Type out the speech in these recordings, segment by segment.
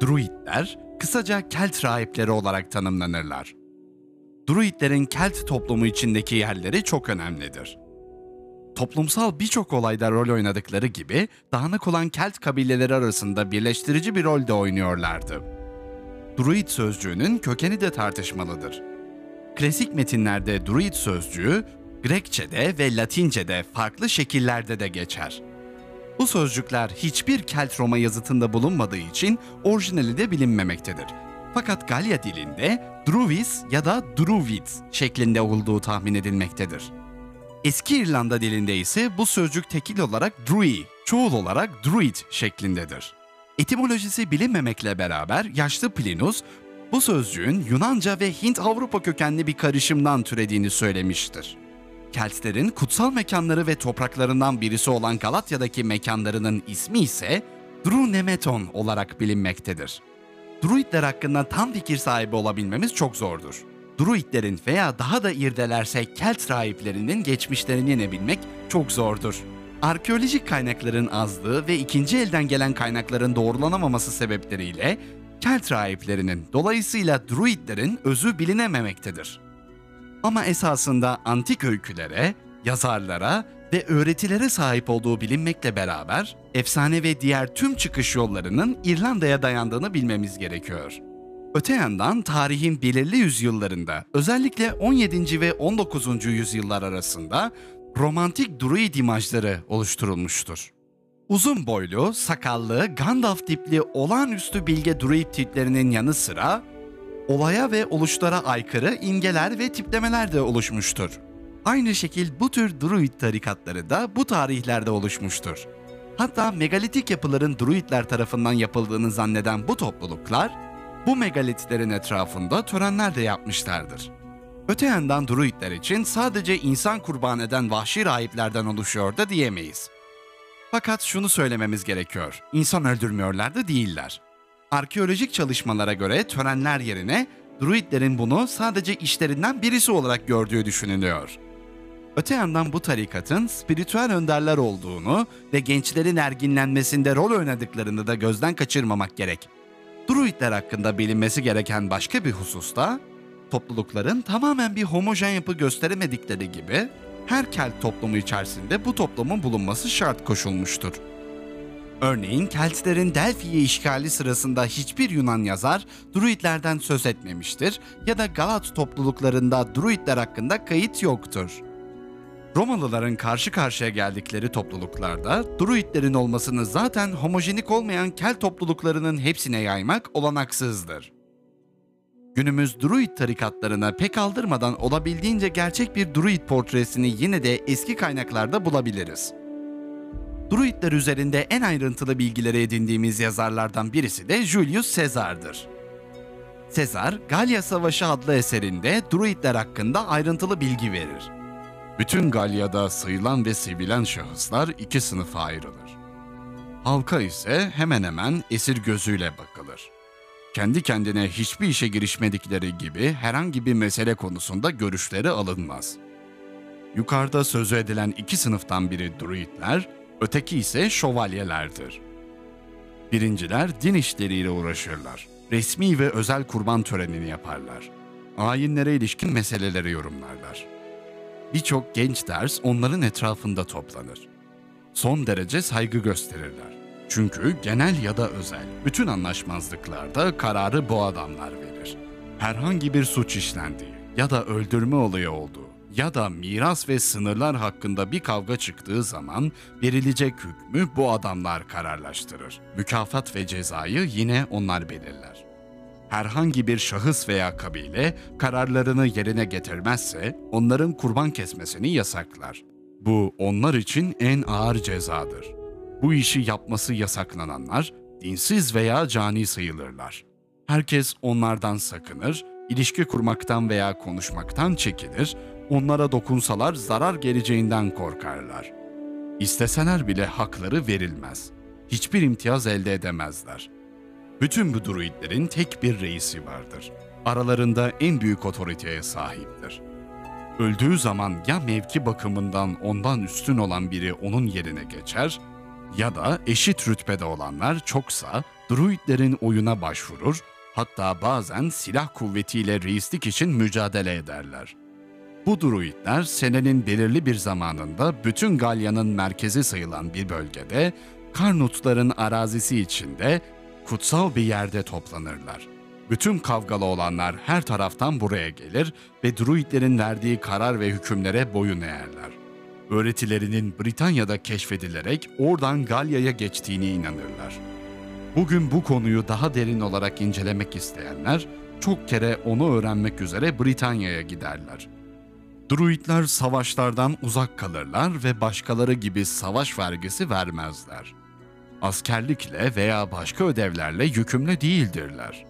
Druidler, kısaca Kelt rahipleri olarak tanımlanırlar. Druidlerin Kelt toplumu içindeki yerleri çok önemlidir. Toplumsal birçok olayda rol oynadıkları gibi dağınık olan Kelt kabileleri arasında birleştirici bir rol de oynuyorlardı. Druid sözcüğünün kökeni de tartışmalıdır. Klasik metinlerde Druid sözcüğü Grekçe'de ve Latince'de farklı şekillerde de geçer. Bu sözcükler hiçbir Kelt Roma yazıtında bulunmadığı için orijinali de bilinmemektedir. Fakat Galya dilinde Druvis ya da Druvid şeklinde olduğu tahmin edilmektedir. Eski İrlanda dilinde ise bu sözcük tekil olarak Drui, çoğul olarak Druid şeklindedir. Etimolojisi bilinmemekle beraber yaşlı Plinus bu sözcüğün Yunanca ve Hint-Avrupa kökenli bir karışımdan türediğini söylemiştir. Keltlerin kutsal mekanları ve topraklarından birisi olan Galatya'daki mekanlarının ismi ise Drunemeton olarak bilinmektedir. Druidler hakkında tam fikir sahibi olabilmemiz çok zordur. Druidlerin veya daha da irdelersek Kelt rahiplerinin geçmişlerini inebilmek çok zordur. Arkeolojik kaynakların azlığı ve ikinci elden gelen kaynakların doğrulanamaması sebepleriyle Kelt rahiplerinin dolayısıyla Druidlerin özü bilinememektedir. Ama esasında antik öykülere, yazarlara ve öğretilere sahip olduğu bilinmekle beraber efsane ve diğer tüm çıkış yollarının İrlanda'ya dayandığını bilmemiz gerekiyor. Öte yandan tarihin belirli yüzyıllarında özellikle 17. ve 19. yüzyıllar arasında romantik druid imajları oluşturulmuştur. Uzun boylu, sakallı, Gandalf tipli olağanüstü bilge druid tiplerinin yanı sıra olaya ve oluşlara aykırı imgeler ve tiplemeler de oluşmuştur. Aynı şekil bu tür druid tarikatları da bu tarihlerde oluşmuştur. Hatta megalitik yapıların druidler tarafından yapıldığını zanneden bu topluluklar, bu megalitlerin etrafında törenler de yapmışlardır. Öte yandan druidler için sadece insan kurban eden vahşi rahiplerden oluşuyor da diyemeyiz. Fakat şunu söylememiz gerekiyor, insan öldürmüyorlar da değiller. Arkeolojik çalışmalara göre törenler yerine druidlerin bunu sadece işlerinden birisi olarak gördüğü düşünülüyor. Öte yandan bu tarikatın spiritüel önderler olduğunu ve gençlerin erginlenmesinde rol oynadıklarını da gözden kaçırmamak gerek. Druidler hakkında bilinmesi gereken başka bir husus da toplulukların tamamen bir homojen yapı gösteremedikleri gibi her Kelt toplumu içerisinde bu toplumun bulunması şart koşulmuştur. Örneğin Keltlerin Delphi'yi işgali sırasında hiçbir Yunan yazar Druidlerden söz etmemiştir ya da Galat topluluklarında Druidler hakkında kayıt yoktur. Romalıların karşı karşıya geldikleri topluluklarda Druidlerin olmasını zaten homojenik olmayan Kelt topluluklarının hepsine yaymak olanaksızdır. Günümüz Druid tarikatlarına pek aldırmadan olabildiğince gerçek bir Druid portresini yine de eski kaynaklarda bulabiliriz. Druidler üzerinde en ayrıntılı bilgileri edindiğimiz yazarlardan birisi de Julius Caesar'dır. Caesar, Galya Savaşı adlı eserinde Druidler hakkında ayrıntılı bilgi verir. Bütün Galya'da sayılan ve sevilen şahıslar iki sınıfa ayrılır. Halka ise hemen hemen esir gözüyle bakılır. Kendi kendine hiçbir işe girişmedikleri gibi herhangi bir mesele konusunda görüşleri alınmaz. Yukarıda sözü edilen iki sınıftan biri druidler, öteki ise şövalyelerdir. Birinciler din işleriyle uğraşırlar. Resmi ve özel kurban törenini yaparlar. Ayinlere ilişkin meseleleri yorumlarlar. Birçok genç ders onların etrafında toplanır. Son derece saygı gösterirler. Çünkü genel ya da özel bütün anlaşmazlıklarda kararı bu adamlar verir. Herhangi bir suç işlendiği ya da öldürme olayı olduğu ya da miras ve sınırlar hakkında bir kavga çıktığı zaman verilecek hükmü bu adamlar kararlaştırır. Mükafat ve cezayı yine onlar belirler. Herhangi bir şahıs veya kabile kararlarını yerine getirmezse onların kurban kesmesini yasaklar. Bu onlar için en ağır cezadır. Bu işi yapması yasaklananlar dinsiz veya cani sayılırlar. Herkes onlardan sakınır, ilişki kurmaktan veya konuşmaktan çekinir, onlara dokunsalar zarar geleceğinden korkarlar. İsteseler bile hakları verilmez. Hiçbir imtiyaz elde edemezler. Bütün bu druidlerin tek bir reisi vardır. Aralarında en büyük otoriteye sahiptir. Öldüğü zaman ya mevki bakımından ondan üstün olan biri onun yerine geçer Ya da eşit rütbede olanlar çoksa druidlerin oyuna başvurur, hatta bazen silah kuvvetiyle reislik için mücadele ederler. Bu druidler senenin belirli bir zamanında bütün Galya'nın merkezi sayılan bir bölgede Karnutların arazisi içinde kutsal bir yerde toplanırlar. Bütün kavgalı olanlar her taraftan buraya gelir ve druidlerin verdiği karar ve hükümlere boyun eğerler. Öğretilerinin Britanya'da keşfedilerek oradan Galya'ya geçtiğini inanırlar. Bugün bu konuyu daha derin olarak incelemek isteyenler çok kere onu öğrenmek üzere Britanya'ya giderler. Druidler savaşlardan uzak kalırlar ve başkaları gibi savaş vergisi vermezler. Askerlikle veya başka ödevlerle yükümlü değildirler.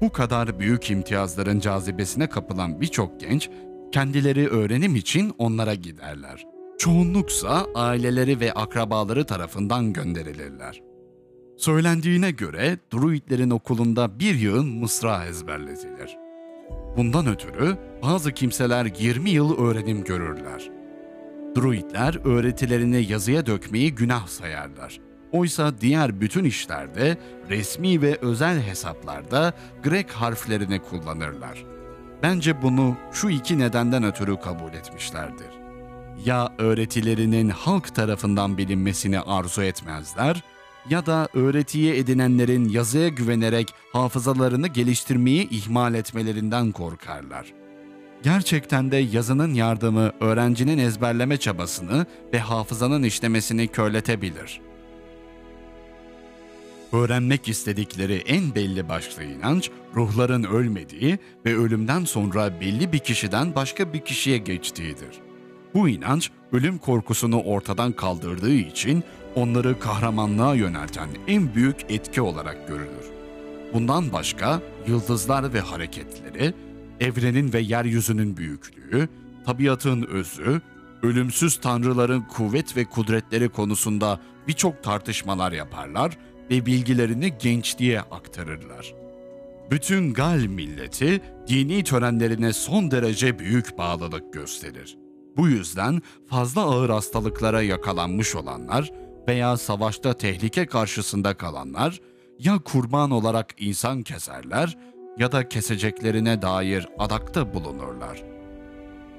Bu kadar büyük imtiyazların cazibesine kapılan birçok genç kendileri öğrenim için onlara giderler. Çoğunluksa aileleri ve akrabaları tarafından gönderilirler. Söylendiğine göre druidlerin okulunda bir yığın mısra ezberletilir. Bundan ötürü bazı kimseler 20 yıl öğrenim görürler. Druidler öğretilerini yazıya dökmeyi günah sayarlar. Oysa diğer bütün işlerde resmi ve özel hesaplarda Grek harflerini kullanırlar. Bence bunu şu iki nedenden ötürü kabul etmişlerdir. Ya öğretilerinin halk tarafından bilinmesini arzu etmezler ya da öğretiye edinenlerin yazıya güvenerek hafızalarını geliştirmeyi ihmal etmelerinden korkarlar. Gerçekten de yazının yardımı öğrencinin ezberleme çabasını ve hafızanın işlemesini körletebilir. Öğrenmek istedikleri en belli başlı inanç, ruhların ölmediği ve ölümden sonra belli bir kişiden başka bir kişiye geçtiğidir. Bu inanç, ölüm korkusunu ortadan kaldırdığı için onları kahramanlığa yönelten en büyük etki olarak görülür. Bundan başka yıldızlar ve hareketleri, evrenin ve yeryüzünün büyüklüğü, tabiatın özü, ölümsüz tanrıların kuvvet ve kudretleri konusunda birçok tartışmalar yaparlar ve bilgilerini gençliğe aktarırlar. Bütün Gal milleti dini törenlerine son derece büyük bağlılık gösterir. Bu yüzden fazla ağır hastalıklara yakalanmış olanlar veya savaşta tehlike karşısında kalanlar ya kurban olarak insan keserler ya da keseceklerine dair adakta bulunurlar.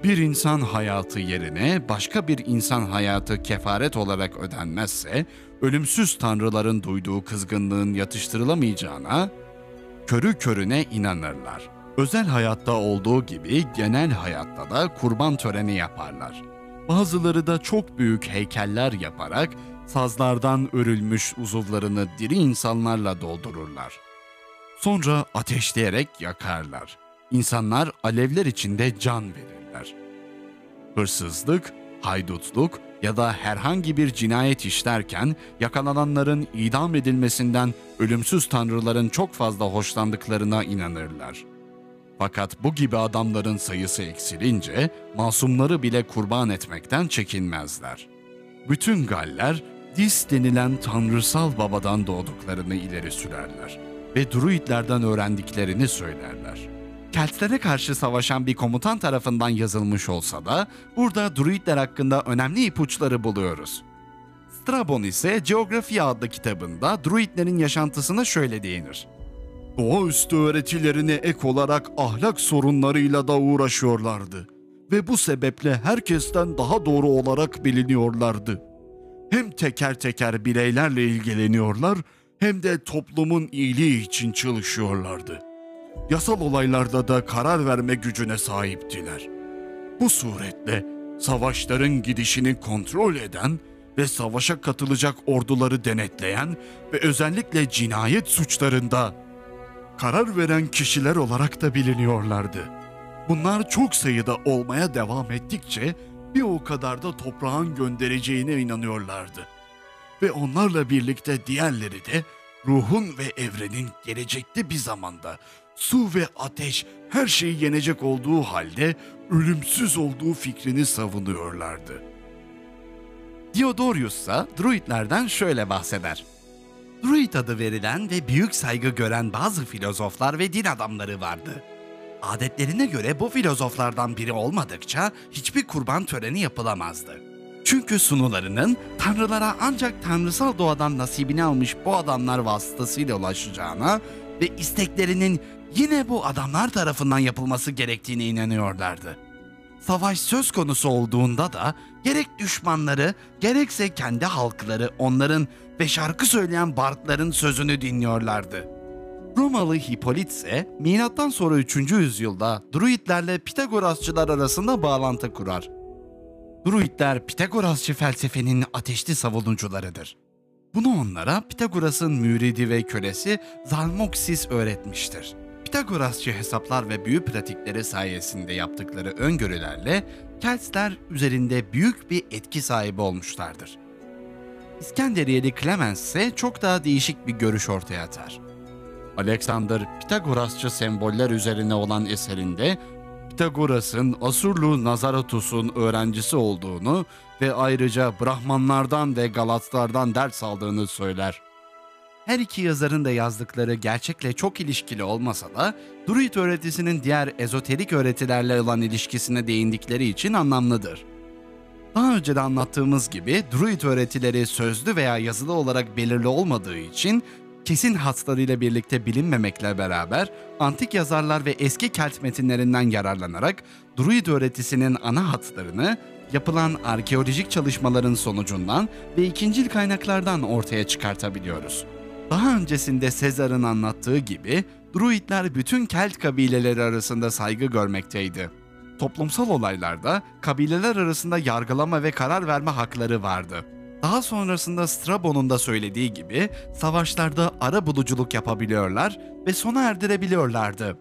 Bir insan hayatı yerine başka bir insan hayatı kefaret olarak ödenmezse, ölümsüz tanrıların duyduğu kızgınlığın yatıştırılamayacağına körü körüne inanırlar. Özel hayatta olduğu gibi genel hayatta da kurban töreni yaparlar. Bazıları da çok büyük heykeller yaparak sazlardan örülmüş uzuvlarını diri insanlarla doldururlar. Sonra ateşleyerek yakarlar. İnsanlar alevler içinde can verirler. Hırsızlık, haydutluk ya da herhangi bir cinayet işlerken yakalananların idam edilmesinden ölümsüz tanrıların çok fazla hoşlandıklarına inanırlar. Fakat bu gibi adamların sayısı eksilince masumları bile kurban etmekten çekinmezler. Bütün Galler Dis denilen tanrısal babadan doğduklarını ileri sürerler ve druidlerden öğrendiklerini söylerler. Keltlere karşı savaşan bir komutan tarafından yazılmış olsa da burada druidler hakkında önemli ipuçları buluyoruz. Strabon ise Geografya adlı kitabında druidlerin yaşantısına şöyle değinir. Doğaüstü öğretilerine ek olarak ahlak sorunlarıyla da uğraşıyorlardı ve bu sebeple herkesten daha doğru olarak biliniyorlardı. Hem teker teker bireylerle ilgileniyorlar hem de toplumun iyiliği için çalışıyorlardı. Yasal olaylarda da karar verme gücüne sahiptiler. Bu suretle savaşların gidişini kontrol eden ve savaşa katılacak orduları denetleyen ve özellikle cinayet suçlarında karar veren kişiler olarak da biliniyorlardı. Bunlar çok sayıda olmaya devam ettikçe bir o kadar da toprağın göndereceğine inanıyorlardı. Ve onlarla birlikte diğerleri de ruhun ve evrenin gelecekte bir zamanda su ve ateş her şeyi yenecek olduğu halde ölümsüz olduğu fikrini savunuyorlardı. Diodorus ise druidlerden şöyle bahseder. Druid adı verilen ve büyük saygı gören bazı filozoflar ve din adamları vardı. Adetlerine göre bu filozoflardan biri olmadıkça hiçbir kurban töreni yapılamazdı. Çünkü sunularının tanrılara ancak tanrısal doğadan nasibini almış bu adamlar vasıtasıyla ulaşacağına ve isteklerinin yine bu adamlar tarafından yapılması gerektiğine inanıyorlardı. Savaş söz konusu olduğunda da gerek düşmanları gerekse kendi halkları onların ve şarkı söyleyen bardların sözünü dinliyorlardı. Romalı Hipolit ise milattan sonra 3. yüzyılda Druidlerle Pitagorasçılar arasında bağlantı kurar. Druidler Pitagorasçı felsefenin ateşli savunucularıdır. Bunu onlara Pitagoras'ın müridi ve kölesi Zalmoxis öğretmiştir. Pitagorasçı hesaplar ve büyü pratikleri sayesinde yaptıkları öngörülerle Keltler üzerinde büyük bir etki sahibi olmuşlardır. İskenderiyeli Clemens ise çok daha değişik bir görüş ortaya atar. Alexander Pitagorasçı semboller üzerine olan eserinde Pitagoras'ın Asurlu Nazaratus'un öğrencisi olduğunu ve ayrıca Brahmanlardan ve Galatlardan ders aldığını söyler. Her iki yazarın da yazdıkları gerçekle çok ilişkili olmasa da Druid öğretisinin diğer ezoterik öğretilerle olan ilişkisine değindikleri için anlamlıdır. Daha önce de anlattığımız gibi Druid öğretileri sözlü veya yazılı olarak belirli olmadığı için kesin hatlarıyla birlikte bilinmemekle beraber antik yazarlar ve eski Kelt metinlerinden yararlanarak Druid öğretisinin ana hatlarını yapılan arkeolojik çalışmaların sonucundan ve ikincil kaynaklardan ortaya çıkartabiliyoruz. Daha öncesinde Sezar'ın anlattığı gibi Druidler bütün Kelt kabileleri arasında saygı görmekteydi. Toplumsal olaylarda kabileler arasında yargılama ve karar verme hakları vardı. Daha sonrasında Strabo'nun da söylediği gibi savaşlarda ara buluculuk yapabiliyorlar ve sona erdirebiliyorlardı.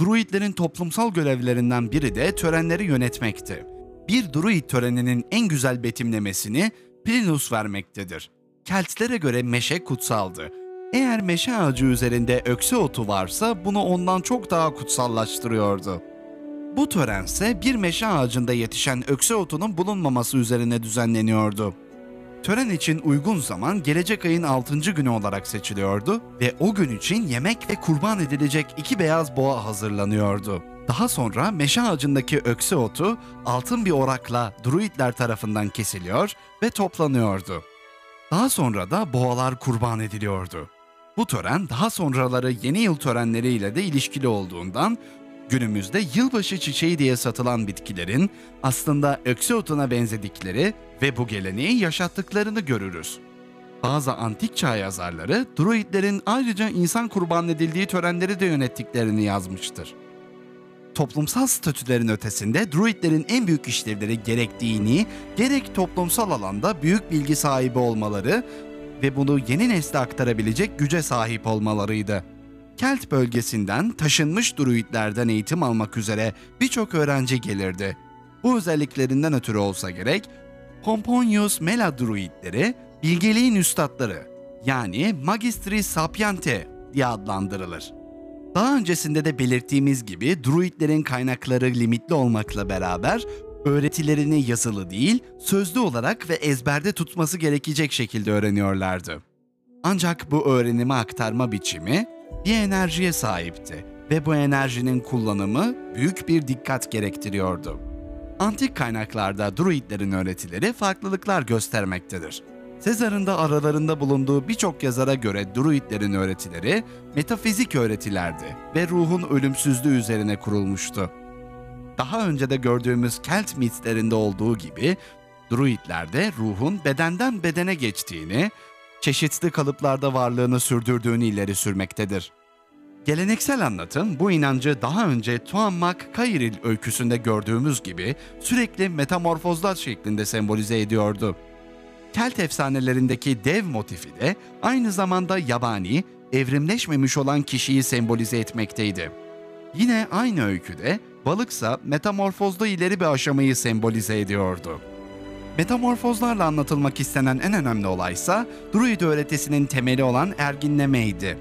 Druidlerin toplumsal görevlerinden biri de törenleri yönetmekti. Bir druid töreninin en güzel betimlemesini Plinus vermektedir. Keltlere göre meşe kutsaldı. Eğer meşe ağacı üzerinde ökse otu varsa bunu ondan çok daha kutsallaştırıyordu. Bu törense bir meşe ağacında yetişen ökse otunun bulunmaması üzerine düzenleniyordu. Tören için uygun zaman gelecek ayın 6. günü olarak seçiliyordu ve o gün için yemek ve kurban edilecek iki beyaz boğa hazırlanıyordu. Daha sonra meşe ağacındaki ökse otu altın bir orakla druidler tarafından kesiliyor ve toplanıyordu. Daha sonra da boğalar kurban ediliyordu. Bu tören daha sonraları yeni yıl törenleriyle de ilişkili olduğundan günümüzde yılbaşı çiçeği diye satılan bitkilerin aslında ökse otuna benzedikleri ve bu geleneği yaşattıklarını görürüz. Bazı antik çağ yazarları druidlerin ayrıca insan kurban edildiği törenleri de yönettiklerini yazmıştır. Toplumsal statülerin ötesinde druidlerin en büyük işlevleri gerek dini, gerek toplumsal alanda büyük bilgi sahibi olmaları ve bunu yeni nesle aktarabilecek güce sahip olmalarıydı. Kelt bölgesinden taşınmış druidlerden eğitim almak üzere birçok öğrenci gelirdi. Bu özelliklerinden ötürü olsa gerek, Pomponius Mela druidleri bilgeliğin üstadları yani Magistri Sapiente diye adlandırılır. Daha öncesinde de belirttiğimiz gibi druidlerin kaynakları limitli olmakla beraber öğretilerini yazılı değil, sözlü olarak ve ezberde tutması gerekecek şekilde öğreniyorlardı. Ancak bu öğrenimi aktarma biçimi bir enerjiye sahipti ve bu enerjinin kullanımı büyük bir dikkat gerektiriyordu. Antik kaynaklarda druidlerin öğretileri farklılıklar göstermektedir. Sezar'ın da aralarında bulunduğu birçok yazara göre druidlerin öğretileri metafizik öğretilerdi ve ruhun ölümsüzlüğü üzerine kurulmuştu. Daha önce de gördüğümüz Kelt mitlerinde olduğu gibi druidlerde ruhun bedenden bedene geçtiğini, çeşitli kalıplarda varlığını sürdürdüğünü ileri sürmektedir. Geleneksel anlatım bu inancı daha önce Tuammak Kairil öyküsünde gördüğümüz gibi sürekli metamorfozlar şeklinde sembolize ediyordu. Kelt efsanelerindeki dev motifi de aynı zamanda yabani, evrimleşmemiş olan kişiyi sembolize etmekteydi. Yine aynı öyküde balıksa metamorfozda ileri bir aşamayı sembolize ediyordu. Metamorfozlarla anlatılmak istenen en önemli olaysa Druid öğretisinin temeli olan erginlemeydi.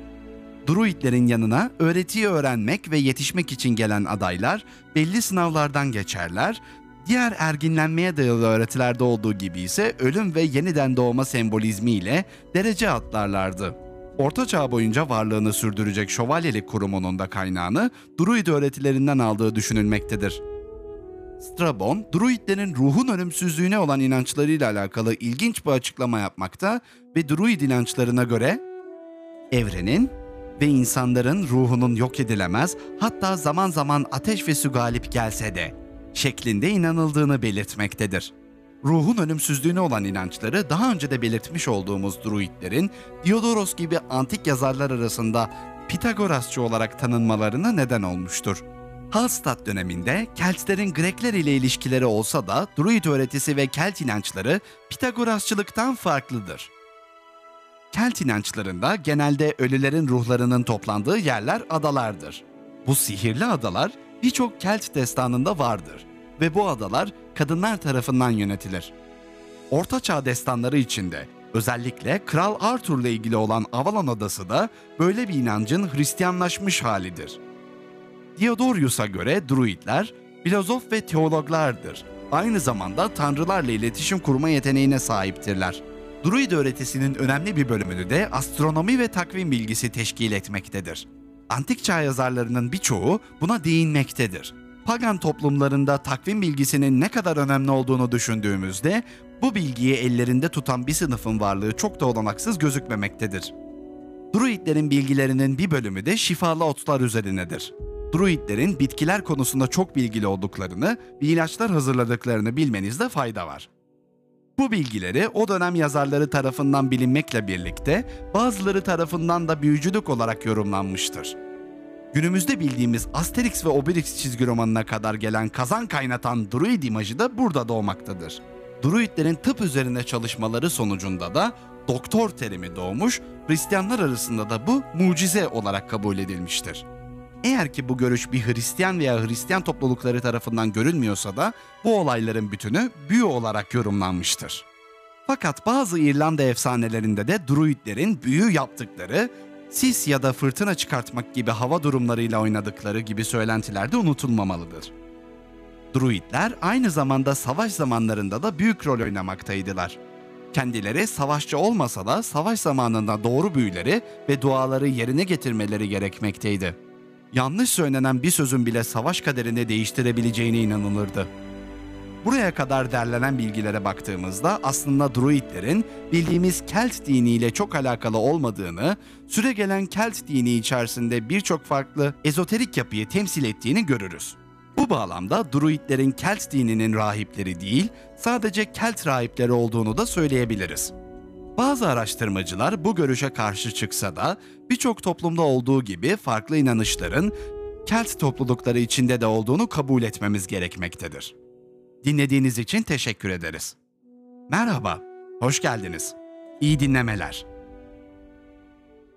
Druidlerin yanına öğretiyi öğrenmek ve yetişmek için gelen adaylar belli sınavlardan geçerler, diğer erginlenmeye dayalı öğretilerde olduğu gibi ise ölüm ve yeniden doğma sembolizmiyle derece atlarlardı. Orta Çağ boyunca varlığını sürdürecek şövalyelik kurumunun da kaynağını Druid öğretilerinden aldığı düşünülmektedir. Strabon, druidlerin ruhun ölümsüzlüğüne olan inançlarıyla alakalı ilginç bir açıklama yapmakta ve druid inançlarına göre evrenin ve insanların ruhunun yok edilemez hatta zaman zaman ateş ve su galip gelse de şeklinde inanıldığını belirtmektedir. Ruhun ölümsüzlüğüne olan inançları daha önce de belirtmiş olduğumuz druidlerin Diodoros gibi antik yazarlar arasında Pitagorasçı olarak tanınmalarına neden olmuştur. Hallstatt döneminde Keltlerin Grekler ile ilişkileri olsa da Druid öğretisi ve Kelt inançları Pitagorasçılıktan farklıdır. Kelt inançlarında genelde ölülerin ruhlarının toplandığı yerler adalardır. Bu sihirli adalar birçok Kelt destanında vardır ve bu adalar kadınlar tarafından yönetilir. Orta Çağ destanları içinde özellikle Kral Arthur'la ilgili olan Avalon Adası da böyle bir inancın Hristiyanlaşmış halidir. Diodorus'a göre druidler filozof ve teologlardır. Aynı zamanda tanrılarla iletişim kurma yeteneğine sahiptirler. Druid öğretisinin önemli bir bölümünü de astronomi ve takvim bilgisi teşkil etmektedir. Antik çağ yazarlarının birçoğu buna değinmektedir. Pagan toplumlarında takvim bilgisinin ne kadar önemli olduğunu düşündüğümüzde bu bilgiyi ellerinde tutan bir sınıfın varlığı çok da olanaksız gözükmemektedir. Druidlerin bilgilerinin bir bölümü de şifalı otlar üzerinedir. Druidlerin bitkiler konusunda çok bilgili olduklarını ve ilaçlar hazırladıklarını bilmenizde fayda var. Bu bilgileri o dönem yazarları tarafından bilinmekle birlikte bazıları tarafından da büyücülük olarak yorumlanmıştır. Günümüzde bildiğimiz Asterix ve Obelix çizgi romanına kadar gelen kazan kaynatan druid imajı da burada doğmaktadır. Druidlerin tıp üzerine çalışmaları sonucunda da doktor terimi doğmuş, Hristiyanlar arasında da bu mucize olarak kabul edilmiştir. Eğer ki bu görüş bir Hristiyan veya Hristiyan toplulukları tarafından görülmüyorsa da bu olayların bütünü büyü olarak yorumlanmıştır. Fakat bazı İrlanda efsanelerinde de druidlerin büyü yaptıkları, sis ya da fırtına çıkartmak gibi hava durumlarıyla oynadıkları gibi söylentiler de unutulmamalıdır. Druidler aynı zamanda savaş zamanlarında da büyük rol oynamaktaydılar. Kendileri savaşçı olmasa da savaş zamanında doğru büyüleri ve duaları yerine getirmeleri gerekmekteydi. Yanlış söylenen bir sözün bile savaş kaderini değiştirebileceğine inanılırdı. Buraya kadar derlenen bilgilere baktığımızda aslında druidlerin bildiğimiz Kelt diniyle çok alakalı olmadığını, süregelen Kelt dini içerisinde birçok farklı ezoterik yapıyı temsil ettiğini görürüz. Bu bağlamda druidlerin Kelt dininin rahipleri değil, sadece Kelt rahipleri olduğunu da söyleyebiliriz. Bazı araştırmacılar bu görüşe karşı çıksa da birçok toplumda olduğu gibi farklı inanışların Kelt toplulukları içinde de olduğunu kabul etmemiz gerekmektedir. Dinlediğiniz için teşekkür ederiz. Merhaba, hoş geldiniz. İyi dinlemeler.